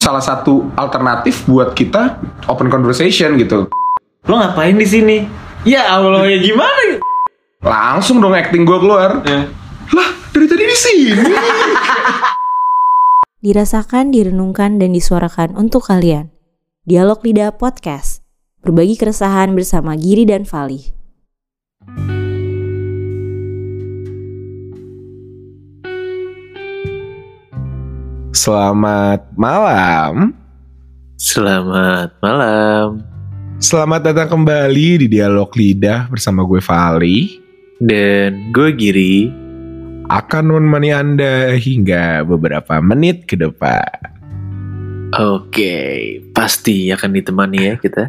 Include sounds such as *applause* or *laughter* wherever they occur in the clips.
salah satu alternatif buat kita open conversation gitu. Lo ngapain di sini? Ya Allah ya gimana? Langsung dong acting gue keluar. Ya. Lah, dari tadi di sini. *laughs* Dirasakan, direnungkan, dan disuarakan untuk kalian. Dialog Lidah Podcast. Berbagi keresahan bersama Giri dan Fali. Selamat malam. Selamat malam. Selamat datang kembali di Dialog Lidah bersama gue Vali. Dan gue Giri. Akan menemani Anda hingga beberapa menit ke depan. Oke, pasti akan ditemani ya kita.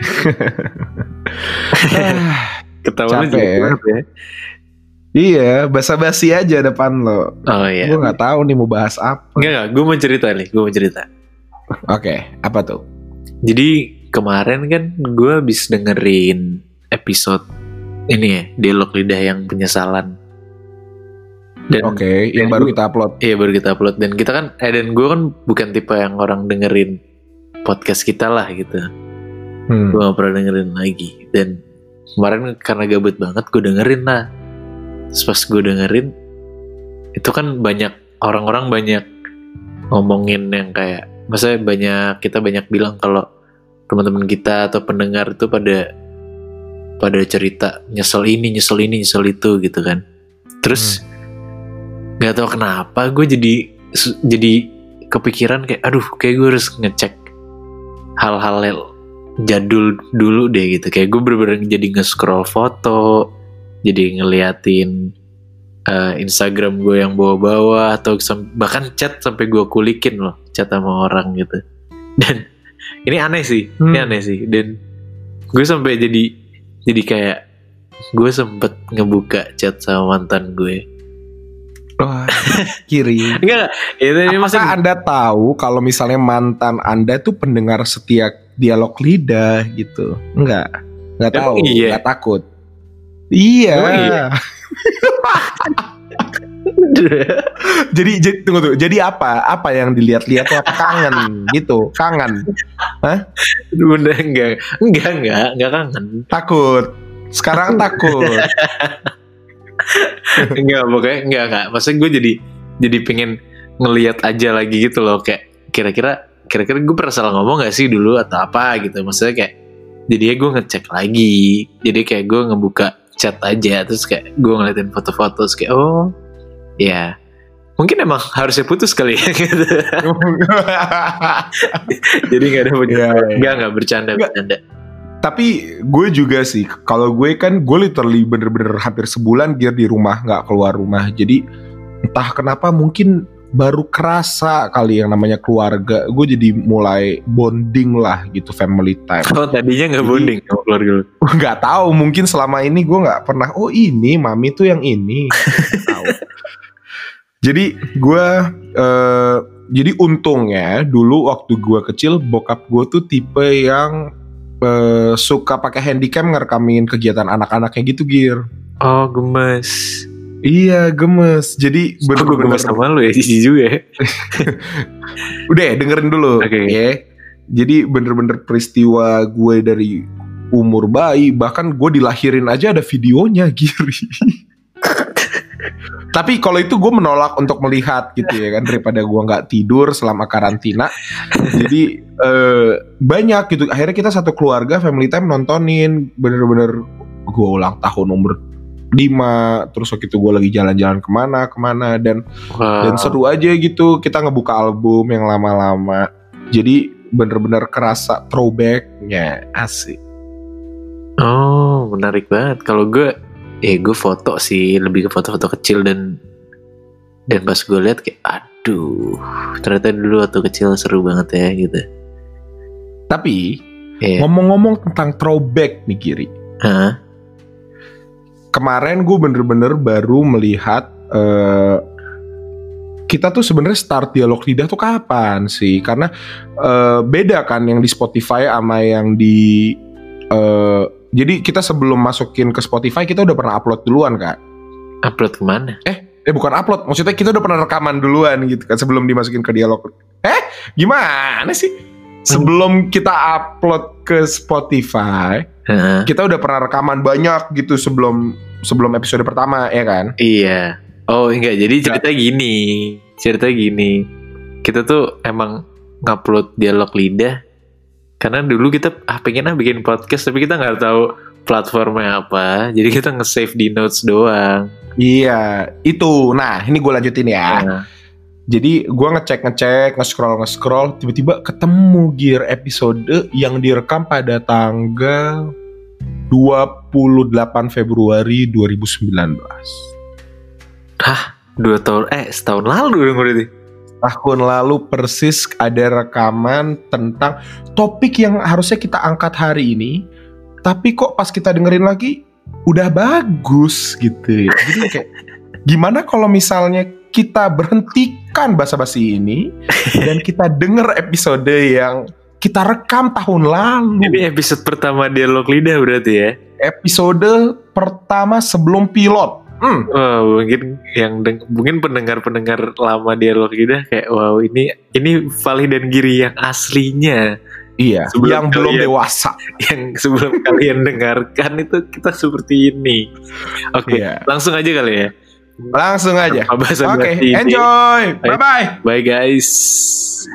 *laughs* Ketawa Capek ya. ya. Iya, basa-basi aja depan lo. Oh iya. Gue nggak tahu nih mau bahas apa. Enggak, enggak. Gue mau cerita nih. Gue mau cerita. Oke, apa tuh? Jadi kemarin kan gue habis dengerin episode ini ya, dialog lidah yang penyesalan. Dan Oke, yang dan baru gue- kita upload. Iya baru kita upload dan kita kan eh dan gue kan bukan tipe yang orang dengerin podcast kita lah gitu. Hmm. Gue gak pernah dengerin lagi dan kemarin karena gabut banget gue dengerin lah. Terus pas gue dengerin itu kan banyak orang-orang banyak ngomongin yang kayak maksudnya banyak kita banyak bilang kalau teman-teman kita atau pendengar itu pada pada cerita nyesel ini nyesel ini nyesel itu gitu kan. Terus nggak tahu kenapa gue jadi jadi kepikiran kayak aduh kayak gue harus ngecek hal-hal jadul dulu deh gitu kayak gue bener-bener jadi nge-scroll foto jadi ngeliatin eh, Instagram gue yang bawa-bawa atau bahkan chat sampai gue kulikin loh chat sama orang gitu *laughs* dan ini aneh sih ini Hmm. aneh sih dan gue sampai jadi jadi kayak gue sempet ngebuka chat sama mantan gue Wah, kiri. *laughs* enggak itu ini Apakah maksudnya Anda tahu kalau misalnya mantan Anda tuh pendengar setia dialog lidah gitu? Enggak. Enggak tahu, iya? enggak takut. Iya. Iya? *laughs* jadi, jadi tunggu tuh. Jadi apa? Apa yang dilihat-lihat tuh apa kangen gitu? Kangen. Bener enggak enggak enggak enggak kangen Takut. Sekarang takut. *laughs* enggak pokoknya enggak enggak maksudnya gue jadi jadi pengen ngelihat aja lagi gitu loh kayak kira-kira kira-kira gue pernah salah ngomong gak sih dulu atau apa gitu maksudnya kayak jadi gue ngecek lagi jadi kayak gue ngebuka chat aja terus kayak gue ngeliatin foto-foto terus kayak oh ya mungkin emang harusnya putus kali ya *laughs* gitu *laughs* jadi nggak ada punya Iya, iya. enggak enggak bercanda Nggak. bercanda Tapi gue juga sih, kalau gue kan gue literally bener-bener hampir sebulan gear di rumah nggak keluar rumah. Jadi entah kenapa mungkin baru kerasa kali yang namanya keluarga. Gue jadi mulai bonding lah gitu family time. oh tadinya nggak bonding sama *laughs* keluarga lu Nggak tahu mungkin selama ini gue nggak pernah. Oh ini mami tuh yang ini. *laughs* Tahu. jadi gue eh, jadi untungnya dulu waktu gue kecil bokap gue tuh tipe yang eh, suka pakai handycam ngerekamin kegiatan anak-anaknya gitu gir. oh gemes Iya gemes. Jadi Kok gue bener-bener gemes sama lu ya jijik juga ya *laughs* Udah dengerin dulu Oke. ya. Jadi bener-bener peristiwa gue dari umur bayi bahkan gue dilahirin aja ada videonya *laughs* Giri. Tapi kalau itu gue menolak untuk melihat gitu ya kan daripada gue nggak tidur selama karantina. Jadi eh, banyak gitu. Akhirnya kita satu keluarga family time nontonin bener-bener gue ulang tahun umur 5 terus waktu itu gue lagi jalan-jalan ke mana ke mana dan Wow. dan seru aja gitu kita ngebuka album yang lama-lama jadi bener-bener kerasa throwbacknya asik Oh, menarik banget. Kalau gue, ya gue foto sih, lebih ke foto-foto kecil dan dan pas gue lihat kayak, aduh, ternyata dulu waktu kecil seru banget ya gitu. tapi Iya. ngomong-ngomong tentang throwback nih Giri Hah? Kemarin gue bener-bener baru melihat eh, kita tuh sebenarnya start dialog lidah tuh kapan sih karena eh, beda kan yang di Spotify sama yang di eh, jadi kita sebelum masukin ke Spotify kita udah pernah upload duluan kak Upload ke mana? eh bukan upload maksudnya kita udah pernah rekaman duluan gitu kan sebelum dimasukin ke dialog Eh, gimana sih? Sebelum kita upload ke Spotify, Kita udah pernah rekaman banyak gitu sebelum sebelum episode pertama ya kan? Iya. Oh enggak, jadi cerita gini. Cerita gini. Kita tuh emang ngupload dialog lidah karena dulu kita ah pengen ah bikin podcast tapi kita nggak tahu platformnya apa. Jadi kita nge-save di notes doang. Iya, itu. Nah, ini gue lanjutin ya. Nah, Jadi gue ngecek ngecek, nge-scroll nge-scroll, tiba-tiba ketemu gear episode yang direkam pada tanggal 28 Februari 2019. dua tahun eh setahun lalu dong berarti. Tahun lalu persis ada rekaman tentang topik yang harusnya kita angkat hari ini, tapi kok pas kita dengerin lagi udah bagus gitu. Jadi kayak gimana kalau misalnya kita berhentikan basa-basi ini *laughs* dan kita denger episode yang kita rekam tahun lalu. Ini episode pertama dialog lidah berarti ya. Episode pertama sebelum pilot. Hmm, Wah, mungkin yang mungkin pendengar-pendengar lama dialog lidah kayak wow ini ini Valih dan Giri yang aslinya iya, Sebelum yang belum kalian- dewasa. *laughs* yang sebelum kalian dengarkan itu kita seperti ini. Oke, Iya. langsung aja kali ya. Langsung aja. Oke, ini. enjoy. Bye bye. Bye guys.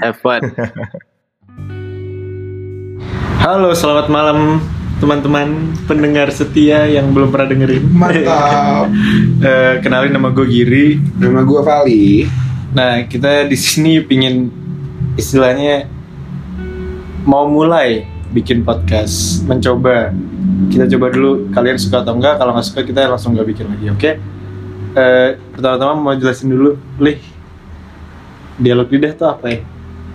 Have fun. *laughs* Halo, selamat malam teman-teman pendengar setia yang belum pernah dengerin. Mantap. *laughs* Eh, kenalin nama gue Giri. Nama gue Vali. Nah, kita di sini pingin istilahnya mau mulai bikin podcast, mencoba. Kita coba dulu kalian suka atau enggak. Kalau nggak suka kita langsung nggak bikin lagi, oke? Eh, pertama-tama mau jelasin dulu, Lih. Dialog lidah itu apa ya?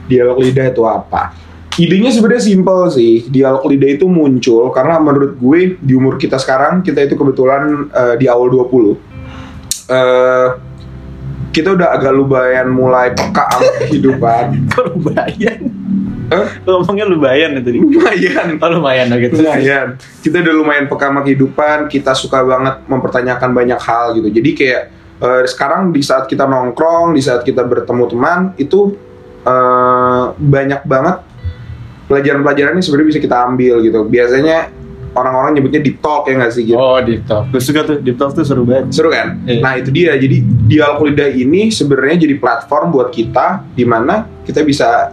Dialog lidah itu apa? Idenya sebenarnya simpel sih. Dialog lidah itu muncul karena menurut gue di umur kita sekarang kita itu kebetulan eh, di awal 20. eh kita udah agak lumayan mulai peka sama kehidupan. *laughs* Kok lumayan? Eh? Lo *laughs* ngomongnya lumayan ya tadi? lumayan. Oh lumayan, terus. Lumayan. Kita udah lumayan peka sama kehidupan, kita suka banget mempertanyakan banyak hal gitu. Jadi kayak eh, sekarang di saat kita nongkrong, di saat kita bertemu teman, itu eh, banyak banget pelajaran-pelajaran ini sebenarnya bisa kita ambil gitu. Biasanya orang-orang nyebutnya deep talk ya nggak sih gitu. Oh, deep talk. Gue suka tuh, deep talk tuh seru banget. Seru kan? Iya. Nah itu dia. Jadi dialog lidah ini sebenarnya jadi platform buat kita di mana kita bisa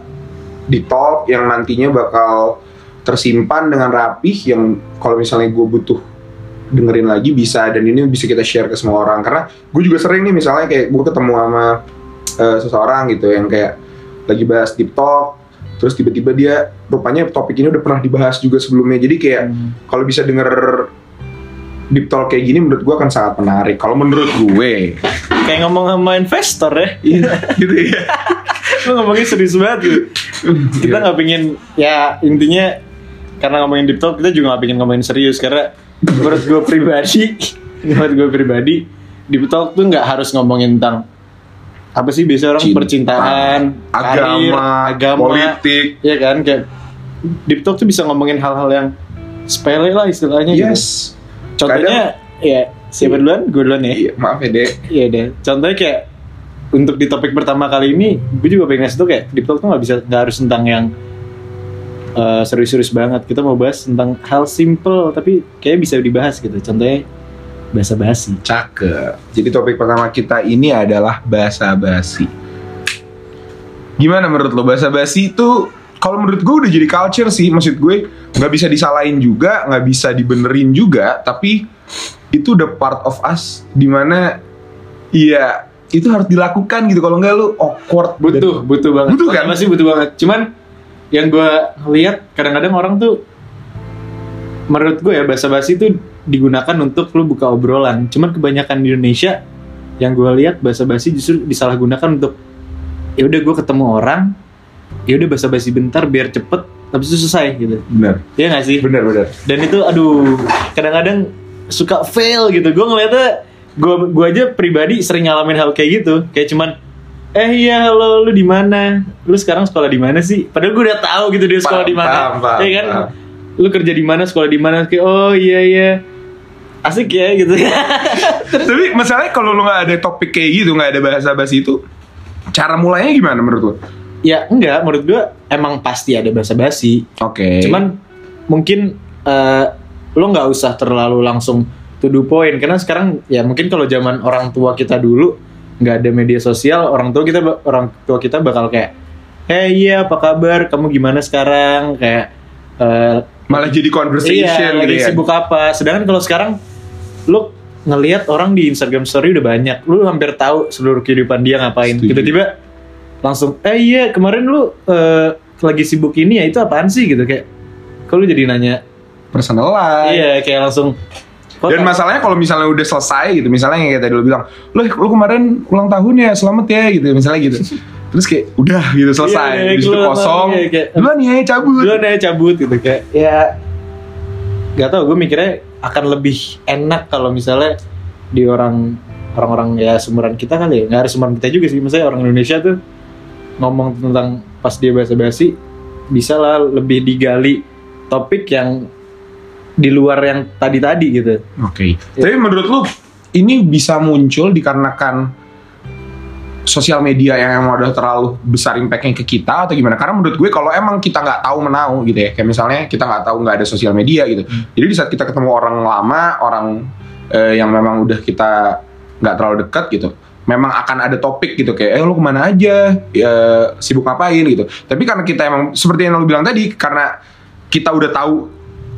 di talk yang nantinya bakal tersimpan dengan rapih yang kalau misalnya gue butuh dengerin lagi bisa dan ini bisa kita share ke semua orang. Karena gue juga sering nih misalnya kayak gue ketemu sama eh, seseorang gitu yang kayak lagi bahas deep talk terus tiba-tiba dia rupanya topik ini udah pernah dibahas juga sebelumnya. Jadi kayak kalau bisa denger deep talk kayak gini menurut gue akan sangat menarik. Kalau menurut gue. Kayak ngomong sama investor ya. Iya, gitu ya. Lu ngomongnya serius banget gitu. *laughs* kita nggak pingin ya intinya karena ngomongin deep talk kita juga nggak pingin ngomongin serius. Karena menurut gue pribadi *laughs* menurut gue pribadi deep talk tuh nggak harus ngomongin tentang apa sih biasa orang Cinta, percintaan karir, agama, agama politik. Ya kan? Kayak deep talk tuh bisa ngomongin hal-hal yang sepele lah istilahnya gitu. yes. Contohnya ya siapa duluan? Gue duluan ya. Iya, maaf ya dek. Iya deh. Contohnya kayak untuk di topik pertama kali ini, gue juga pengen ngasih tau kayak deep talk tuh nggak bisa nggak harus tentang yang eh, serius-serius banget. Kita mau bahas tentang hal simple tapi kayak bisa dibahas gitu. Contohnya bahasa basi. cakep jadi topik pertama kita ini adalah bahasa basi gimana menurut lo bahasa basi itu kalau menurut gue udah jadi culture sih maksud gue nggak bisa disalahin juga nggak bisa dibenerin juga tapi itu udah part of us di mana iya itu harus dilakukan gitu kalau nggak lu awkward Butuh, butuh banget. Butuh kan? Masih butuh banget. Cuman yang gue lihat kadang-kadang orang tuh menurut gue ya bahasa basi itu digunakan untuk lu buka obrolan. Cuman kebanyakan di Indonesia yang gue lihat bahasa basi justru disalahgunakan untuk ya udah gue ketemu orang, ya udah bahasa basi bentar biar cepet, habis itu selesai gitu. bener Iya gak sih? bener bener Dan itu aduh kadang-kadang suka fail gitu. Gue ngeliatnya gue gue aja pribadi sering ngalamin hal kayak gitu. Kayak cuman eh iya halo lu di mana? Lu sekarang sekolah di mana sih? Padahal gue udah tahu gitu dia sekolah di mana. Iya kan? paham. Lu kerja di mana? Sekolah di mana? Kayak oh iya iya. Asik ya gitu. *laughs* Tapi masalahnya kalau lu nggak ada topik kayak gitu, nggak ada bahasa basi itu, cara mulainya gimana menurut lu? ya enggak menurut gue emang pasti ada basa-basi Oke. cuman mungkin eh, lo nggak usah terlalu langsung to the point. Karena sekarang ya mungkin kalau zaman orang tua kita dulu nggak ada media sosial orang tua kita orang tua kita bakal kayak hey iya apa kabar? Kamu gimana sekarang? Kayak eh, malah jadi conversation iya, gitu lagi ya. sibuk apa? Sedangkan kalau sekarang lu ngelihat orang di Instagram Story udah banyak. Lu hampir tahu seluruh kehidupan dia ngapain. Setuju. tiba-tiba langsung eh iya kemarin lu eh, lagi sibuk ini ya itu apaan sih? Gitu kayak kalau jadi nanya Personal life. iya kayak langsung Dan masalahnya kalau misalnya udah selesai gitu, misalnya yang kayak tadi lo bilang, lo lu kemarin ulang tahun ya, selamat ya gitu, misalnya gitu. *laughs* Terus kayak udah gitu selesai, Iya, Habis itu kosong, iya, kayak- duluan ya cabut. duluan aja cabut gitu kayak. Ya nggak tau gue mikirnya akan lebih enak kalau misalnya di orang orang-orang ya seumuran kita kali ya. Nggak harus seumuran kita juga sih misalnya orang Indonesia tuh ngomong tentang pas dia bahasa basi bisa lah lebih digali topik yang di luar yang tadi-tadi gitu Oke. Tapi menurut lu ini bisa muncul dikarenakan sosial media yang emang udah terlalu besar impactnya ke kita atau gimana? Karena menurut gue kalau emang kita nggak tahu menau gitu ya, kayak misalnya kita nggak tahu nggak ada sosial media gitu. Jadi di saat kita ketemu orang lama, orang eh, yang memang udah kita nggak terlalu dekat gitu, memang akan ada topik gitu kayak, eh lu ke mana aja, ya, sibuk ngapain gitu. Tapi karena kita emang seperti yang lu bilang tadi, karena kita udah tahu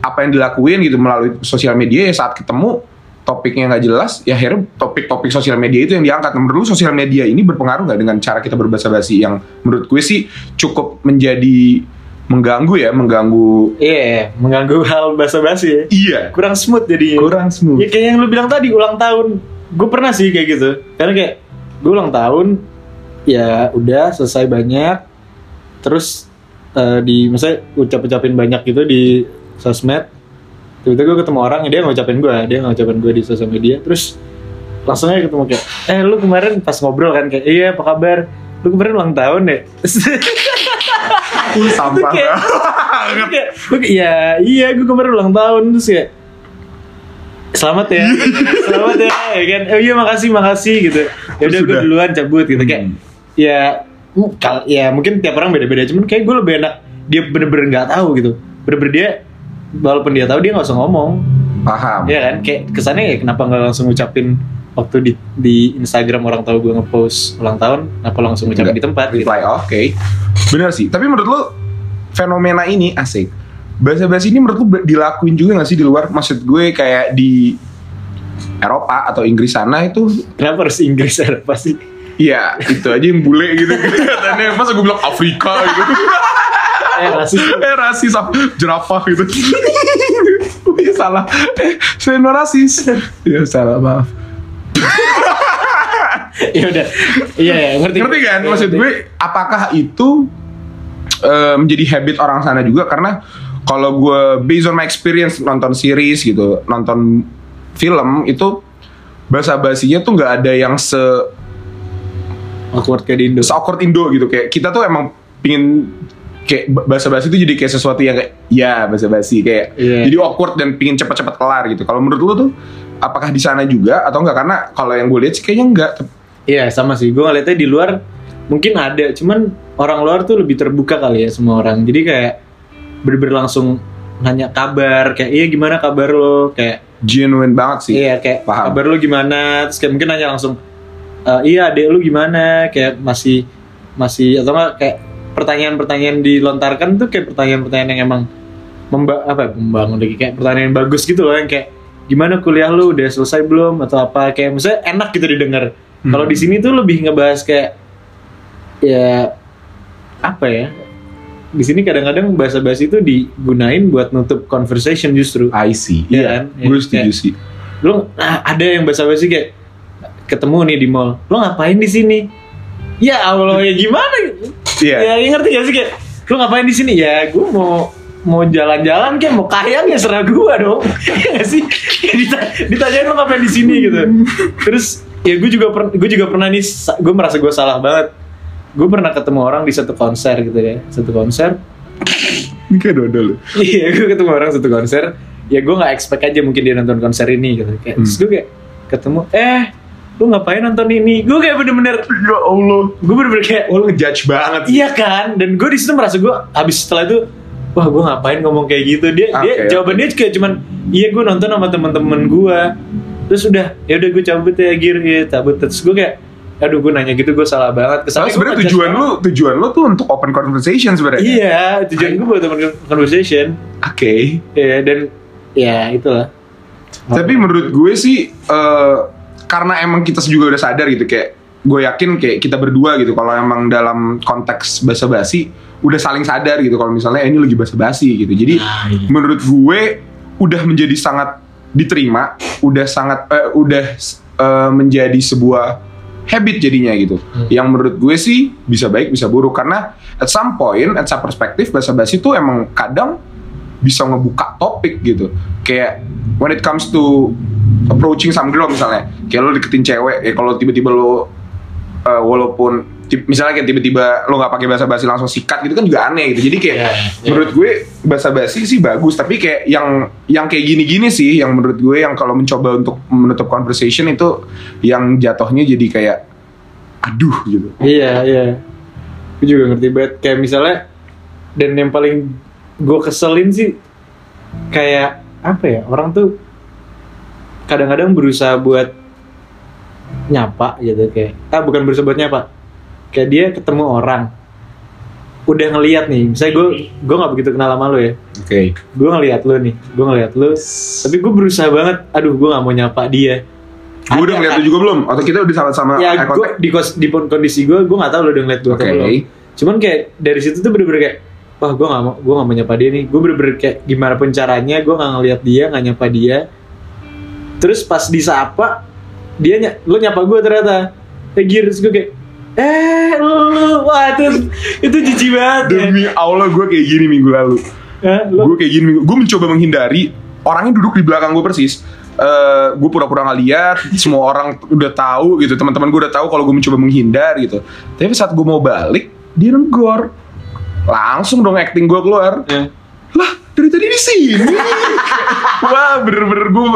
apa yang dilakuin gitu melalui sosial media ya saat ketemu topiknya nggak jelas ya akhirnya topik-topik sosial media itu yang diangkat menurut lu sosial media ini berpengaruh nggak dengan cara kita berbahasa basi yang menurut gue sih cukup menjadi mengganggu ya mengganggu iya mengganggu hal basa-basi ya iya kurang smooth jadi kurang smooth Ya kayak yang lu bilang tadi ulang tahun. Gue pernah sih kayak gitu. Karena kayak gue ulang tahun ya udah selesai banyak. Terus eh, di misalnya ucap-ucapin banyak gitu di sosmed. Tiba-tiba gue ketemu orang dia ngucapin gue, dia ngucapin gue di sosial media. Terus langsung aja ketemu kayak, eh lu kemarin pas ngobrol kan kayak, iya apa kabar? Lu kemarin ulang tahun deh. Sampah Kayak-. Kayak, gua kayak, ya iya gue kemarin ulang tahun terus kayak selamat ya selamat ya ya kan oh iya makasih makasih gitu ya udah gue duluan cabut gitu kayak Hmm. ya mu- kal ya mungkin tiap orang beda-beda cuman kayak gue lebih enak dia bener-bener nggak tahu gitu bener-bener dia walaupun dia tahu dia nggak usah ngomong. Paham. Ya kan? Kayak kesannya ya kenapa nggak langsung ngucapin waktu di di Instagram orang tahu gue ngepost ulang tahun kenapa langsung ngucapin di tempat? gitu reply oke. Bener sih. Tapi menurut lu fenomena ini asik. Bahasa basi ini menurut ber- dilakuin juga gak sih di luar? Maksud gue kayak di Eropa atau Inggris sana itu kenapa harus Inggris *laughs* ada pasti Iya, itu aja yang bule gitu. *laughs* Katanya. Masa gue bilang Afrika gitu. *laughs* eh rasis eh rasis apa? jerapah gitu. *laughs* Iya salah. Eh, saya no rasis. Iya salah, maaf. *laughs* ya udah iya ya ngerti Ngerti kan? Iya, Maksud ngerti. gue apakah itu eh, menjadi habit orang sana juga karena kalau gue based on my experience nonton series gitu, nonton film itu bahasa basinya tuh nggak ada yang se awkward kayak di Indo awkward Indo gitu kayak kita tuh emang pingin kayak bahasa basi itu jadi kayak sesuatu yang kayak ya bahasa basi kayak Iya. jadi awkward dan pingin cepet-cepet kelar gitu. Kalau menurut lu tuh apakah di sana juga atau enggak karena kalau yang gue lihat sih kayaknya enggak. iya sama sih gue ngeliatnya di luar mungkin ada cuman orang luar tuh lebih terbuka kali ya semua orang jadi kayak bener-bener langsung nanya kabar kayak iya gimana kabar lo kayak Genuine banget sih. iya kayak Paham. kabar lo gimana terus kayak mungkin nanya langsung "Eh, iya adek lu gimana kayak masih masih atau enggak kayak pertanyaan-pertanyaan dilontarkan tuh kayak pertanyaan-pertanyaan yang emang memba apa ya, membangun lagi. Kayak pertanyaan yang bagus gitu loh yang kayak gimana kuliah lu? Udah selesai belum? Atau apa. Kayak misalnya enak gitu didengar. Hmm. kalau di sini tuh lebih ngebahas kayak ya apa ya? Di sini kadang-kadang bahasa basi itu digunain buat nutup conversation justru. I see. Iya Iya, kan? gue Iya, setuju sih. lu nah, ada yang bahasa basi kayak ketemu nih di mall. Lo ngapain di sini ya allah ya gimana Iya. ya, ya ngerti gak sih kayak lu ngapain di sini ya gue mau mau jalan-jalan kayak mau kayang ya serah gue dong *laughs* ya gak sih dita- ditanyain lo ngapain di sini gitu terus ya gue juga per, gue juga pernah nih gue merasa gue salah banget gue pernah ketemu orang di satu konser gitu ya satu konser Ini kayak dodol. Iya, gue ketemu orang satu konser. Ya gue nggak expect aja mungkin dia nonton konser ini gitu. Kayak, Hmm. Terus gue kayak ketemu, eh lu ngapain nonton ini? Gue kayak bener-bener Ya Allah. gue bener-bener kayak Oh, ngejudge banget. iya kan? Dan gue di situ merasa gue habis setelah itu wah gue ngapain ngomong kayak gitu? Dia dia Oke, jawabannya kayak cuman iya gue nonton sama teman-teman gue terus udah ya udah gue cabut ya gir ya cabut. Terus gue kayak aduh gue nanya gitu gue salah banget. Kesannya sebenarnya tujuan lu tujuan lu tuh untuk open conversation sebenarnya. iya tujuan gue buat teman conversation. Oke. ya dan ya itulah. Tapi menurut gue sih eh, karena emang kita juga udah sadar gitu kayak gue yakin kayak kita berdua gitu kalau emang dalam konteks basa-basi udah saling sadar gitu kalau misalnya eh, ini lagi basa-basi gitu. Jadi Ah, iya. menurut gue udah menjadi sangat diterima, udah sangat eh, udah eh, menjadi sebuah habit jadinya gitu. Hmm. Yang menurut gue sih bisa baik bisa buruk karena at some point, at some perspektif basa-basi itu emang kadang bisa ngebuka topik gitu. Kayak when it comes to approaching some girl misalnya, kayak lo deketin cewek, ya kalau tiba-tiba lo eh, walaupun misalnya kayak tiba-tiba lo nggak pakai bahasa basi langsung sikat gitu kan juga aneh gitu. Jadi kayak Iya, iya. menurut gue bahasa basi sih bagus, tapi kayak yang yang kayak gini-gini sih yang menurut gue yang kalau mencoba untuk menutup conversation itu yang jatuhnya jadi kayak aduh gitu. Iya, iya. Gue juga ngerti banget. Kayak misalnya, dan yang paling gue keselin sih, kayak apa ya, orang tuh kadang-kadang berusaha buat nyapa gitu kayak, ah bukan berusaha buat nyapa, kayak dia ketemu orang, udah ngeliat nih, misalnya gue gue nggak begitu kenal sama lo ya, Oke. gue ngeliat lo nih, gue ngeliat lo, tapi gue berusaha banget, aduh gue nggak mau nyapa dia. Gue udah ngeliat lu juga belum? Atau kita udah sama-sama ya eye gue di, di kondisi gue gue nggak tahu lo udah ngeliat gue atau belum. Cuman kayak dari situ tuh bener-bener kayak wah gue nggak mau gue nggak mau nyapa dia nih. Gue bener-bener kayak gimana pun caranya gue nggak ngeliat dia nggak nyapa dia terus pas disapa dia ny lo nyapa gue ternyata eh terus gue kayak eh lu wah itu itu jijik banget ya Demi Allah gue kayak gini minggu lalu. Lo Gue kayak gini minggu. Gue mencoba menghindari orangnya duduk di belakang gue persis. Eh gue pura-pura nggak lihat, *laughs* semua orang udah tahu gitu, teman-teman gue udah tahu kalau gue mencoba menghindar gitu. Tapi saat gue mau balik, dia nenggor. Langsung dong acting gue keluar. Ya. Lah, dari tadi di sini. Wah, bener-bener gue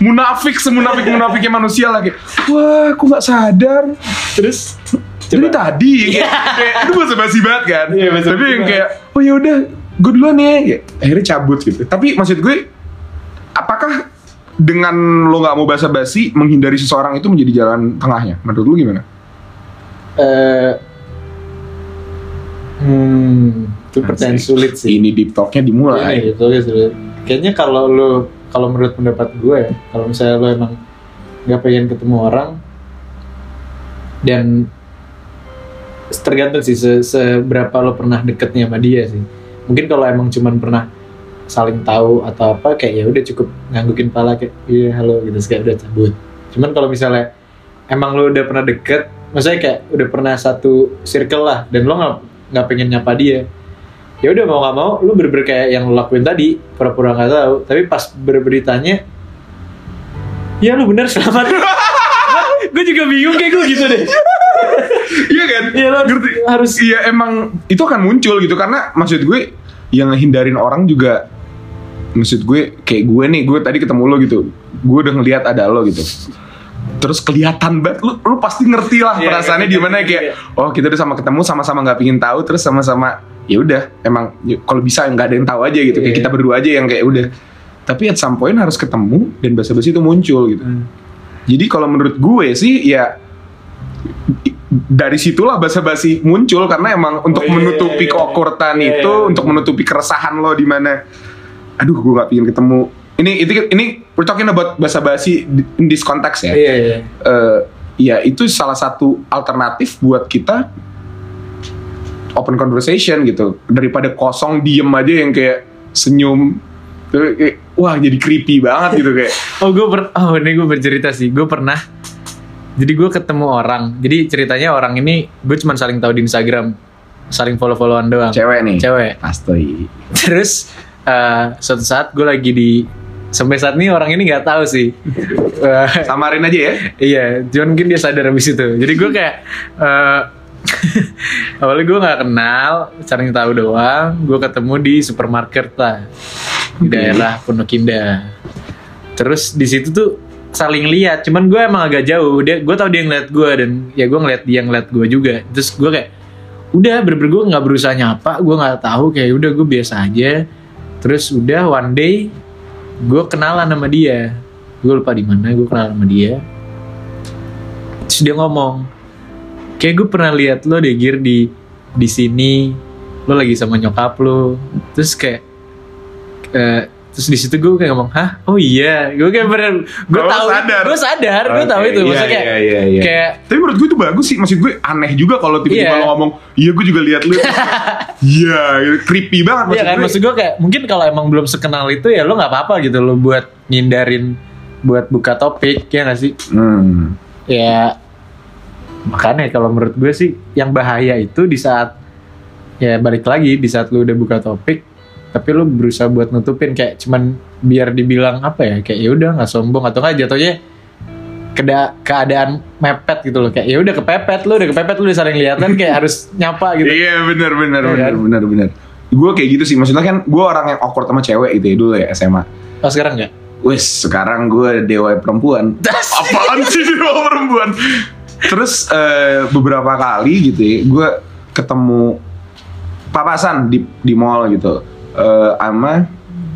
munafik semunafik munafiknya manusia lagi. Wah, aku nggak sadar. terus Jadi tadi kayak, kayak itu bahasa basi banget kan. Iya, Tapi yang kayak oh ya udah gue duluan ya. Kayak, akhirnya cabut gitu. Tapi maksud gue apakah dengan lo nggak mau basa basi menghindari seseorang itu menjadi jalan tengahnya? Menurut lu gimana? eh hmm itu pertanyaan Asik. sulit sih Ini deep talknya Iya, dimulai. gitu, gitu. Kayaknya kalau lu kalau menurut pendapat gue ya, kalau misalnya lu emang nggak pengen ketemu orang dan tergantung sih se- seberapa lo pernah deketnya sama dia sih. Mungkin kalau emang cuman pernah saling tahu atau apa kayak ya udah cukup nganggukin pala kayak iya halo gitu kayak udah cabut. Cuman kalau misalnya emang lo udah pernah deket, maksudnya kayak udah pernah satu circle lah dan lo nggak nggak pengen nyapa dia, ya udah mau nggak mau lu bener-bener kayak yang lu lakuin tadi pura-pura nggak tahu. Tapi pas berberitanya ya lu bener selamat. *laughs* Gue juga bingung kayak gue gitu deh. Iya kan? Iya, lo harus- Ngerti? harus Iya emang itu akan muncul gitu. Karena maksud gue yang ngehindarin orang juga maksud gue kayak gue nih gue tadi ketemu lo gitu. Gue udah ngelihat ada lo gitu terus kelihatan banget lu, lu pasti ngerti lah Iya, perasaannya ngerti, di mana ngerti, kayak iya. oh kita udah sama ketemu sama-sama nggak pingin tahu terus sama-sama ya udah emang ya, kalau bisa nggak ada yang tahu aja gitu kayak Iya. kita berdua aja yang kayak udah tapi at some point harus ketemu dan basa-basi itu muncul gitu Hmm. jadi kalau menurut gue sih ya dari situlah basa-basi muncul karena emang untuk iya, menutupi iya, iya. keawkwardan Iya, itu, untuk menutupi keresahan lo di mana aduh gue nggak pingin ketemu. Ini itu ini we're talking about basa-basi di- in this context ya. iya Eh, ya itu salah satu alternatif buat kita open conversation gitu. Daripada kosong diem aja yang kayak senyum kayak, wah jadi creepy banget gitu kayak. *laughs* Oh gue per oh ini gue bercerita sih. Gue pernah jadi gue ketemu orang. Jadi ceritanya orang ini gue cuma saling tahu di Instagram. Saling follow followan doang. Cewek nih. Cewek. Astoi. *laughs* Terus eh, suatu saat gue lagi di sampai saat ini orang ini nggak tahu sih *laughs* Eh, samarin aja ya Iya, cuman mungkin dia sadar abis itu. Jadi gue kayak eh *laughs* awalnya gue nggak kenal, saling tahu doang. Gue ketemu di supermarket lah di Oke. daerah Pondok Indah. Terus di situ tuh saling lihat cuman gue emang agak jauh dia gue tau dia ngeliat gue dan ya gue ngeliat dia ngeliat gue juga terus gue kayak udah bener gue nggak berusaha nyapa gue nggak tahu kayak udah gue biasa aja terus udah one day gue kenalan sama dia. Gue lupa di mana gue kenalan sama dia. Terus dia ngomong kayak gue pernah lihat lo deh Gir di di sini. Lo lagi sama nyokap lo. Terus kayak eh, terus di situ gue kayak ngomong hah oh iya gue kayak bener gue Oh, tahu sadar. gue sadar gue tahu Oke, itu iya, maksudnya kayak iya, iya, iya. kayak Tapi menurut gue itu bagus sih. Maksud gue aneh juga kalau tiba-tiba Iya. lo ngomong, iya gue juga lihat lu. *laughs* Iya, gitu. creepy banget maksud Iya kan gue. maksud gue kayak mungkin kalau emang belum sekenal itu ya lo nggak apa-apa gitu lo buat ngindarin buat buka topik ya gak sih Hmm. ya makanya kalau menurut gue sih yang bahaya itu di saat ya balik lagi di saat lu udah buka topik tapi lu berusaha buat nutupin kayak cuman biar dibilang apa ya kayak ya udah nggak sombong atau nggak jatuhnya keda keadaan mepet gitu loh kayak ya udah kepepet lu udah kepepet lu udah saling kelihatan kayak harus *laughs* nyapa gitu Iya benar benar Iya benar kan? benar benar. Gue kayak gitu sih. Maksudnya kan gue orang yang awkward sama cewek gitu ya dulu ya SMA. oh sekarang nggak Wes sekarang gue dewa perempuan. *laughs* Apaan sih dewa perempuan? Terus eh, beberapa kali gitu ya, gue ketemu papasan di di mall gitu eh, sama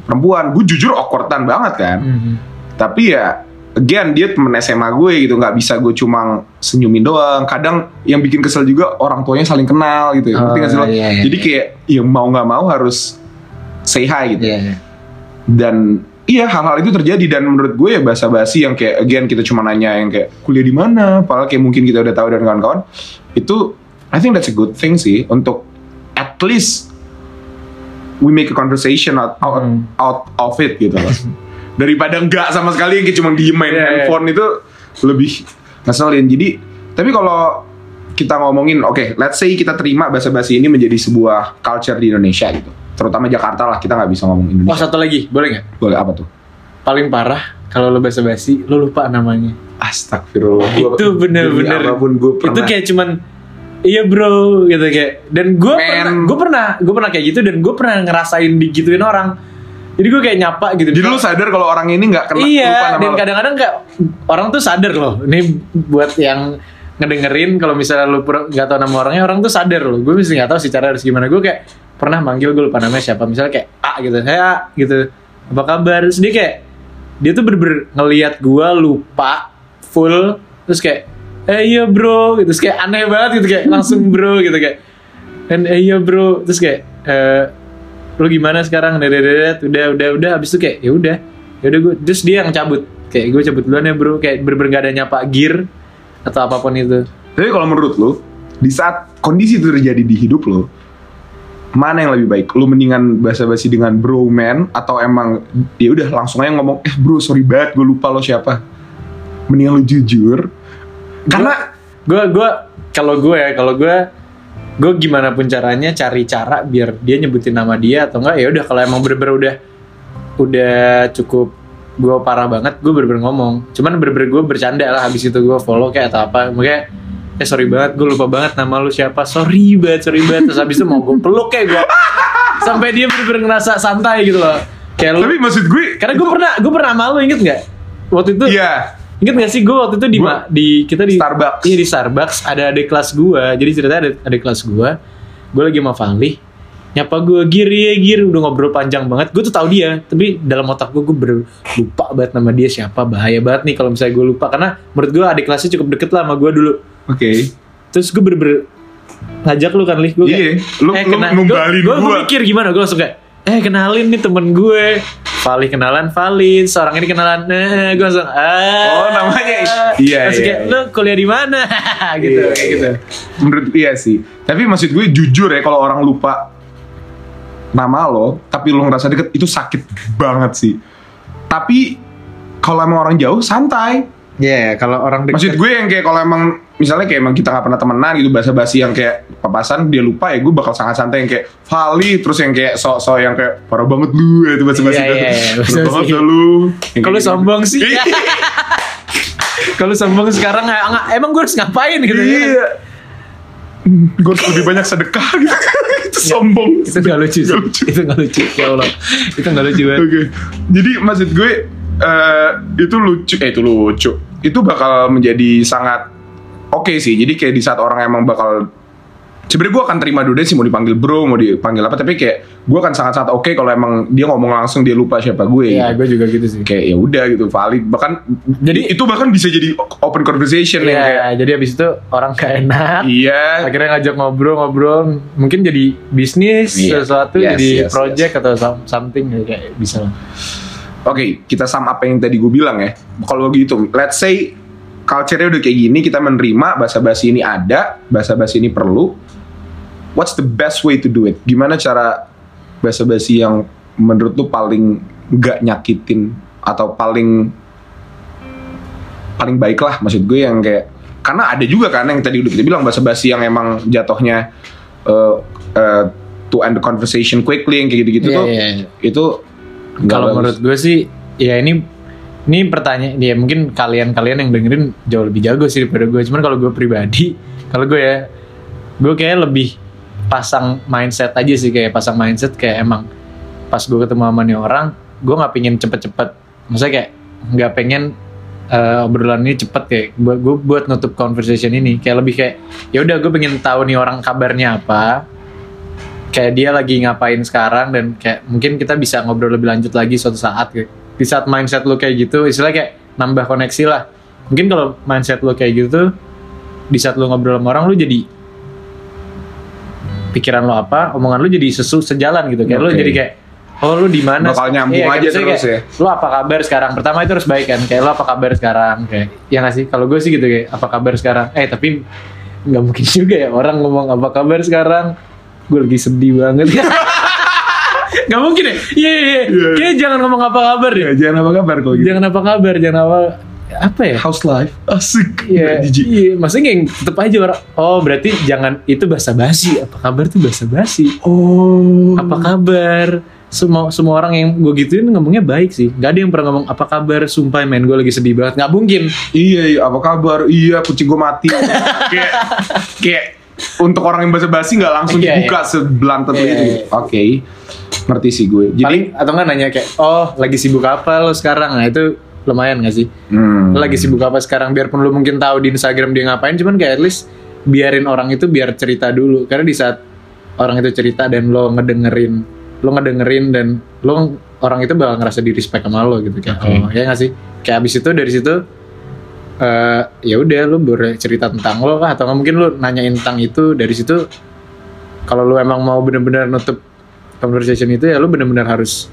perempuan. Gue jujur awkwardan banget kan. Mhm. Tapi ya again dia temen SMA gue gitu nggak bisa gue cuma senyumin doang. Kadang yang bikin kesel juga orang tuanya saling kenal gitu. ya. Ngerti nggak sih lo? iya, iya, Jadi kayak yang mau nggak mau harus say hi gitu iya, iya. dan iya hal-hal itu terjadi dan menurut gue ya basa-basi yang kayak again kita cuma nanya yang kayak kuliah di mana padahal kayak mungkin kita udah tahu dan kawan-kawan itu I think that's a good thing sih untuk at least we make a conversation out out, Hmm. out of it gitu loh. *laughs* Daripada enggak sama sekali yang cuma diem main iya. handphone itu lebih ngeselin. Jadi tapi kalau kita ngomongin oke let's say kita terima basa-basi ini menjadi sebuah culture di Indonesia gitu. Terutama Jakarta lah kita nggak bisa ngomong oh Indonesia satu lagi boleh nggak? Boleh apa tuh? Paling parah kalau lo basa-basi lo lupa namanya. Astagfirullah Itu bener-bener- demi apa pun gue itu kayak cuman iya bro gitu kayak. Dan gue pernah gue pernah gue pernah kayak gitu dan gue pernah ngerasain digituin orang. Jadi gue kayak nyapa gitu. Jadi lu sadar kalau orang ini nggak kena lupa iya nama dan kadang-kadang kayak orang tuh sadar loh. Ini buat yang ngedengerin kalau misalnya lu nggak tahu nama orangnya orang tuh sadar loh. Gue mesti nggak tahu sih cara harus gimana. Gue kayak pernah manggil gue lupa namanya siapa. Misalnya kayak A gitu saya gitu. Apa kabar? Terus dia kayak dia tuh bener-bener ngelihat gue lupa full. Terus kayak eh iya bro. Gitu. Terus kayak aneh banget gitu. Kayak langsung bro gitu. Kayak dan eh iya bro. Terus kayak eh lu gimana sekarang? Dedet, udah udah udah. Habis itu kayak ya udah. Ya udah gue terus dia yang cabut. Kayak gue cabut duluan ya bro. Kayak gak ada nyapa gear atau apa pun itu. Tapi kalau menurut lu di saat kondisi itu terjadi di hidup lu mana yang lebih baik? Lu mendingan basa-basi dengan bro man atau emang ya udah langsung aja ngomong eh bro sorry banget gue lupa lo siapa. Mendingan lu jujur karena gue gue kalau gue ya kalau gue gue gimana pun caranya cari cara biar dia nyebutin nama dia atau enggak ya udah kalau emang bener-bener udah udah cukup gue parah banget gue bener-bener ngomong. Cuman bener-bener gue bercanda lah habis itu gue follow kayak atau apa. Makanya eh sorry banget gue lupa banget nama lu siapa. Sorry banget sorry banget. Terus habis itu mau gue peluk kayak gue sampai dia bener-bener ngerasa santai gitu loh. Kayak lu tapi maksud gue karena gue pernah gue pernah malu inget nggak? Waktu itu iya Ingat gak sih gue waktu itu di, Gua- di kita di Starbucks. Iya di Starbucks ada adik kelas gue. Jadi ceritanya ada adik kelas gue. Gue lagi sama Fali. Nyapa gue gir ya gir udah ngobrol panjang banget. Gue tuh tahu dia, tapi dalam otak gue gue lupa banget nama dia siapa. Bahaya banget nih kalau misalnya gue lupa karena menurut gue adik kelasnya cukup deket lah sama gue dulu. oke Terus gue bener-bener ngajak lu kan Lih. Gue Iya, lu- lu kena- numbalin gua. Gue mikir gimana, gue langsung kayak eh kenalin nih temen gue. Fali kenalan Fali, seorang ini kenalan eh gue langsung ah. Oh, namanya iya, Terus iya, kayak iya. lu kuliah di mana? *laughs* gitu, Iya, kayak gitu. menurut iya sih tapi maksud gue jujur ya kalau orang lupa nama lo tapi lo ngerasa deket itu sakit banget sih tapi kalau emang orang jauh santai Iya, kalau orang maksud gue yang kayak kalau emang misalnya kayak emang kita nggak pernah temenan gitu bahasa basi yang kayak papasan dia lupa ya gue bakal sangat santai yang kayak Vali terus yang kayak sok-sok yang kayak parah banget lu ya itu bahasa basi Iya, iya, iya, parah basa-basi. banget dah lu Yang kalau gitu. sombong sih. *laughs* kalau sombong sekarang nggak- nggak- emang gue harus ngapain gitu ya? iya gue harus lebih banyak sedekah gitu *laughs* itu sombong Itu gak lucu sih. Nggak lucu. Itu gak lucu. Ya Allah. Itu gak lucu banget. Oke. Jadi maksud gue eh, itu lucu eh itu lucu itu bakal menjadi sangat oke sih jadi kayak di saat orang emang bakal sebenarnya gue akan terima dulu deh sih mau dipanggil bro mau dipanggil apa tapi kayak gue akan sangat sangat oke kalau emang dia ngomong langsung dia lupa siapa gue Iya, gitu. gue juga gitu sih. kayak ya udah gitu valid bahkan Jadi- itu bahkan bisa jadi open conversation kayak Iya, jadi abis itu orang gak enak. iya Akhirnya ngajak ngobrol-ngobrol, mungkin jadi bisnis Iya. sesuatu, Yes, jadi yes, project atau some- something ya, kayak bisa lah. Oke, kita sum apa yang tadi gue bilang ya. Kalau gitu, let's say culture-nya udah kayak gini, kita menerima bahasa basi ini ada, bahasa basi ini perlu. What's the best way to do it? Gimana cara bahasa basi yang menurut lu paling gak nyakitin atau paling paling baik lah maksud gue yang kayak karena ada juga kan yang tadi udah kita bilang bahasa basi yang emang jatuhnya uh, uh, to end the conversation quickly yang kayak gitu-gitu Iya, tuh iya, iya. itu Kalau menurut gue sih, ya ini ini pertanyaan ya mungkin kalian-kalian yang dengerin jauh lebih jago sih daripada gue. Cuman kalau gue pribadi, *laughs* kalau gue ya, gue kayak lebih pasang mindset aja sih kayak pasang mindset kayak emang pas gue ketemu sama nih orang, gue nggak pengen cepet-cepet. Maksudnya kayak nggak pengen eh, obrolan ini cepet kayak gue gue buat nutup conversation ini kayak lebih kayak ya udah gue pengen tahu nih orang kabarnya apa kayak dia lagi ngapain sekarang dan kayak mungkin kita bisa ngobrol lebih lanjut lagi suatu saat kayak di saat mindset lu kayak gitu istilahnya kayak nambah koneksi lah. Mungkin kalau mindset lu kayak gitu di saat lu ngobrol sama orang lu jadi pikiran lu apa omongan lu jadi sesu sejalan gitu. Kayak lu Oke. jadi kayak oh lu di mana Bakal nyambung Iya, aja terus kayak, lu apa kabar sekarang? Pertama itu harus baik kan kayak lu apa kabar sekarang? Kayak ya nggak sih? Kalau gue sih gitu kayak apa kabar sekarang? Eh tapi nggak mungkin *laughs* juga ya orang ngomong apa kabar sekarang? Gue lagi sedih banget *laughs* nggak mungkin ya iya iya iya Iya. Kayaknya jangan ngomong apa kabar Ya, jangan apa kabar kalau gitu. jangan apa kabar jangan apa apa ya House life asik. Iya, iya, maksudnya yang tetep aja orang. Oh, berarti jangan itu bahasa basi. Apa kabar tuh bahasa basi. Oh. Apa kabar? Semua semua orang yang gue gituin ngomongnya baik sih. Gak ada yang pernah ngomong apa kabar. Sumpah men gue lagi sedih banget. Nggak mungkin. Iya, iya, apa kabar? Iya, kucing gue mati. *laughs* kayak kayak untuk orang yang bahasa basi nggak langsung Iya, dibuka sebelantet Iya, itu. iya. Oke. Ngerti sih gue. Jadi Paling atau nggak nanya kayak, oh lagi sibuk apa lo sekarang? Nah itu lumayan gak sih? hmm. Lo lagi sibuk apa sekarang? Biarpun lo mungkin tahu di Instagram dia ngapain, cuman kayak at least biarin orang itu biar cerita dulu. Karena di saat orang itu cerita dan lo ngedengerin, lo ngedengerin dan lo orang itu bakal ngerasa di respect sama lo gitu kayak, Oke. oh ya gak sih? Kayak abis itu dari situ eh ya udah lo boleh cerita tentang lo kah atau mungkin lo nanyain tentang itu dari situ kalau lo emang mau bener-bener nutup conversation itu ya lo bener-bener harus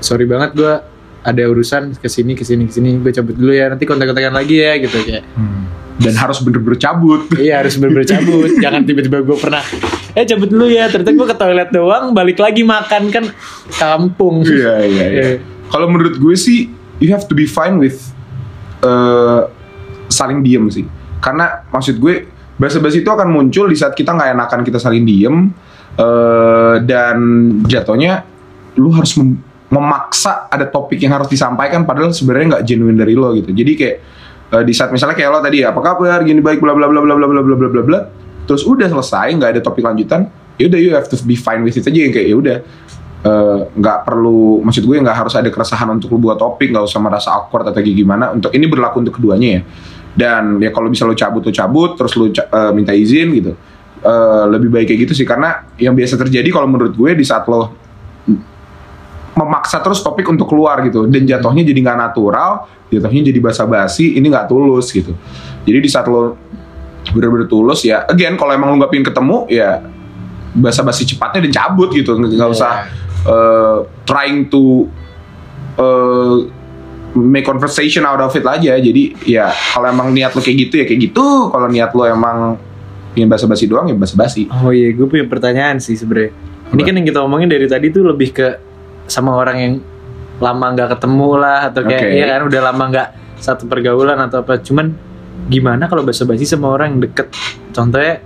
sorry banget gue ada urusan ke sini ke sini ke sini gue cabut dulu ya nanti kontak-kontakan lagi ya gitu kayak dan harus bener-bener cabut. iya harus bener-bener cabut *laughs* jangan tiba-tiba gue pernah eh cabut dulu ya ternyata gue ke toilet doang balik lagi makan kan kampung Iya, iya, iya. Iya. Kalau menurut gue sih, you have to be fine with uh, saling diem sih. Karena maksud gue, bahasa-basi itu akan muncul di saat kita nggak enakan kita saling diem. Uh, dan jatuhnya, lu harus mem- memaksa ada topik yang harus disampaikan padahal sebenarnya nggak genuine dari lo gitu. Jadi kayak uh, di saat misalnya kayak lo tadi apa kabar? Gini baik bla bla bla bla bla bla bla bla bla bla. Terus udah selesai nggak ada topik lanjutan ya udah you have to be fine with it aja yang kayak ya udah. Eh, nggak perlu maksud gue nggak harus ada keresahan untuk lu buat topik nggak usah merasa awkward atau kayak gimana untuk ini berlaku untuk keduanya ya. Dan ya kalau bisa lu cabut lu cabut terus lu eh, minta izin gitu Eh, lebih baik kayak gitu sih. Karena yang biasa terjadi kalau menurut gue di saat lo memaksa terus topik untuk keluar gitu dan jatuhnya jadi nggak natural jatuhnya jadi basa-basi ini nggak tulus gitu. Jadi di saat lo bener-bener tulus ya again kalau emang lo nggak pingin ketemu ya basa-basi cepatnya dan cabut gitu. Nggak nggak usah uh, trying to uh, make conversation out of it aja. Jadi ya kalau emang niat lo kayak gitu ya kayak gitu. Kalau niat lo emang ingin basa-basi doang ya basa-basi. Oh iya gue punya pertanyaan sih sebenarnya ini kan yang kita omongin dari tadi tuh lebih ke sama orang yang lama nggak ketemu lah atau kayak Oke. ya kan udah lama nggak satu pergaulan atau apa. Cuman gimana kalau basa-basi sama orang yang deket? Contohnya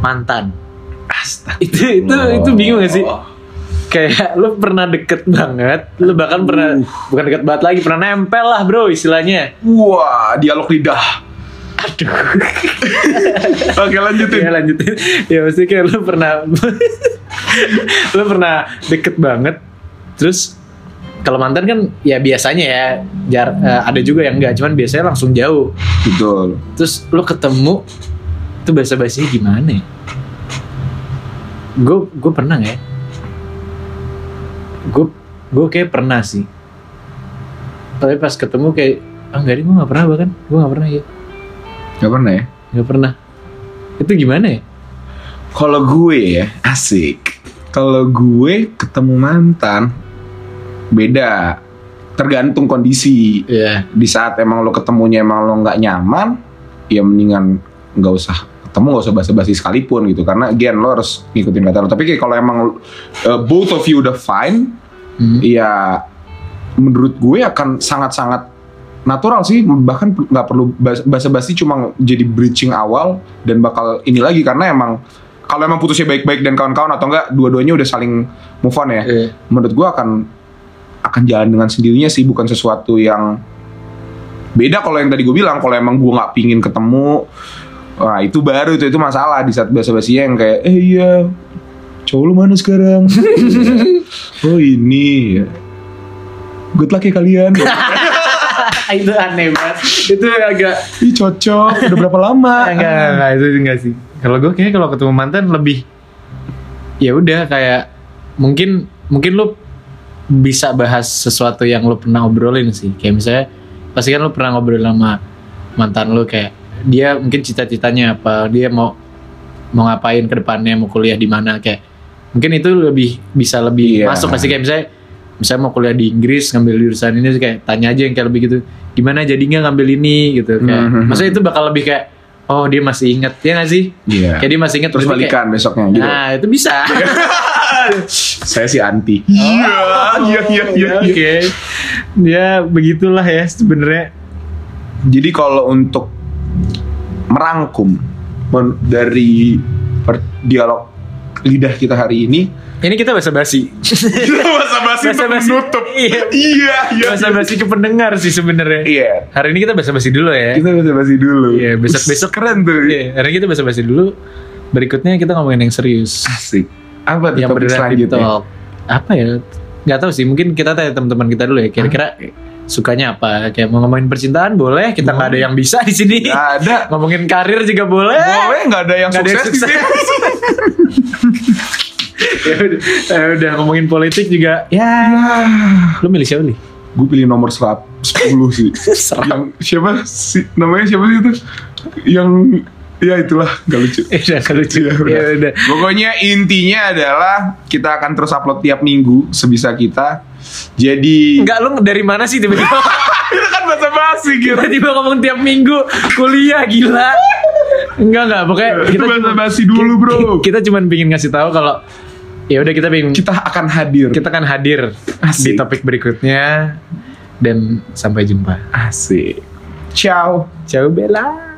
mantan. Itu itu itu bingung gak sih? Kayak lu pernah deket banget lu bahkan pernah bukan deket banget lagi pernah nempel lah bro istilahnya. Wah dialog lidah aduh. *laughs* Oke lanjutin. Ya lanjutin. Ya pasti kayak lu pernah *laughs* lu pernah deket banget terus kalau mantan kan ya biasanya ya jar, eh, ada juga yang enggak cuman biasanya langsung jauh. Betul. terus lu ketemu tuh bahasa basinya gimana? Ya gue gue pernah nggak ya? Gue gue kayak pernah sih. Tapi pas ketemu kayak ah enggak deh gue nggak pernah bahkan gue nggak pernah ya Gak pernah ya? nggak pernah itu gimana ya Kalau gue ya asik. Kalau gue ketemu mantan beda. Tergantung kondisi. ya Di saat emang lo ketemunya emang lo nggak nyaman, ya mendingan nggak usah ketemu nggak usah basa-basi sekalipun gitu karena again lo harus ngikutin kata lo tapi kayak kalau emang uh, both of you udah fine Hmm. ya menurut gue akan sangat-sangat natural sih bahkan nggak perlu bas- basa-basi cuma jadi bridging awal dan bakal ini lagi karena emang kalau emang putusnya baik-baik dan kawan-kawan atau enggak dua-duanya udah saling move on ya. Eh, menurut gue akan akan jalan dengan sendirinya sih bukan sesuatu yang beda kalau yang tadi gue bilang kalau emang gue nggak pingin ketemu Wah itu baru itu itu masalah di saat basa-basinya yang kayak eh iya cowok lu mana sekarang? *laughs* Oh ini good luck ya kalian *laughs* *laughs* itu aneh banget. Itu agak Ih cocok. Udah berapa lama? *laughs* Enggak enggak itu enggak sih. Kalau gue kayaknya kalau ketemu mantan lebih ya udah kayak mungkin mungkin lu bisa bahas sesuatu yang lu pernah obrolin sih. Kayak misalnya pasti kan lu pernah ngobrol sama mantan lu kayak dia mungkin cita-citanya apa dia mau mau ngapain ke depannya mau kuliah di mana kayak mungkin itu lebih bisa lebih Iya. masuk pasti kayak misalnya misalnya mau kuliah di Inggris ngambil jurusan ini kayak tanya aja yang kayak lebih gitu gimana jadinya ngambil ini? gitu kayak. Mhm. maksudnya itu bakal lebih kayak oh dia masih inget ya gak sih? Iya. kayak dia masih inget terus berarti kayak- balikan besoknya gitu. Nah itu bisa. *laughs* Saya sih anti. Iya iya iya iya oke. Ya begitulah ya sebenarnya. Jadi kalau untuk merangkum dari dialog lidah kita hari ini, ini kita bahasa basi bahasa basi Basa basi. Iya. Iya, iya. bahasa basi ke pendengar sih sebenarnya Iya. hari ini kita bahasa basi dulu ya Kita bahasa basi dulu. Iya, besok-besok. keren tuh. Iya, hari ini kita bahasa basi dulu berikutnya kita ngomongin yang serius Asik. Apa tuh yang topik selanjutnya? talk apa ya nggak tahu sih mungkin kita tanya teman-teman kita dulu ya kira-kira sukanya apa kayak mau ngomongin percintaan boleh kita nggak ada yang bisa di sini Gak ada. ngomongin karir juga boleh Boleh nggak ada yang Nggak ada yang sukses, di sini. *laughs* ya udah, ya udah ngomongin politik juga ya lu milih siapa nih Gue pilih nomor 10 sih. *laughs* yang siapa sih namanya siapa sih itu? Yang ya itulah gak lucu. Eh, *laughs* udah nggak lucu Iya, udah. ya udah Pokoknya intinya adalah kita akan terus upload tiap minggu sebisa kita. Jadi Enggak lu dari mana sih tiba-tiba *laughs* itu kan bahasa basi gitu. tiba-tiba ngomong tiap minggu kuliah gila enggak enggak pokoknya Itu kita bahasa cuma- basi dulu, bro. kita cuma pingin ngasih tahu kalau ya udah kita pengen Kita akan hadir. kita akan hadir di Asik. topik berikutnya dan sampai jumpa Asik. Ciao. ciao Bella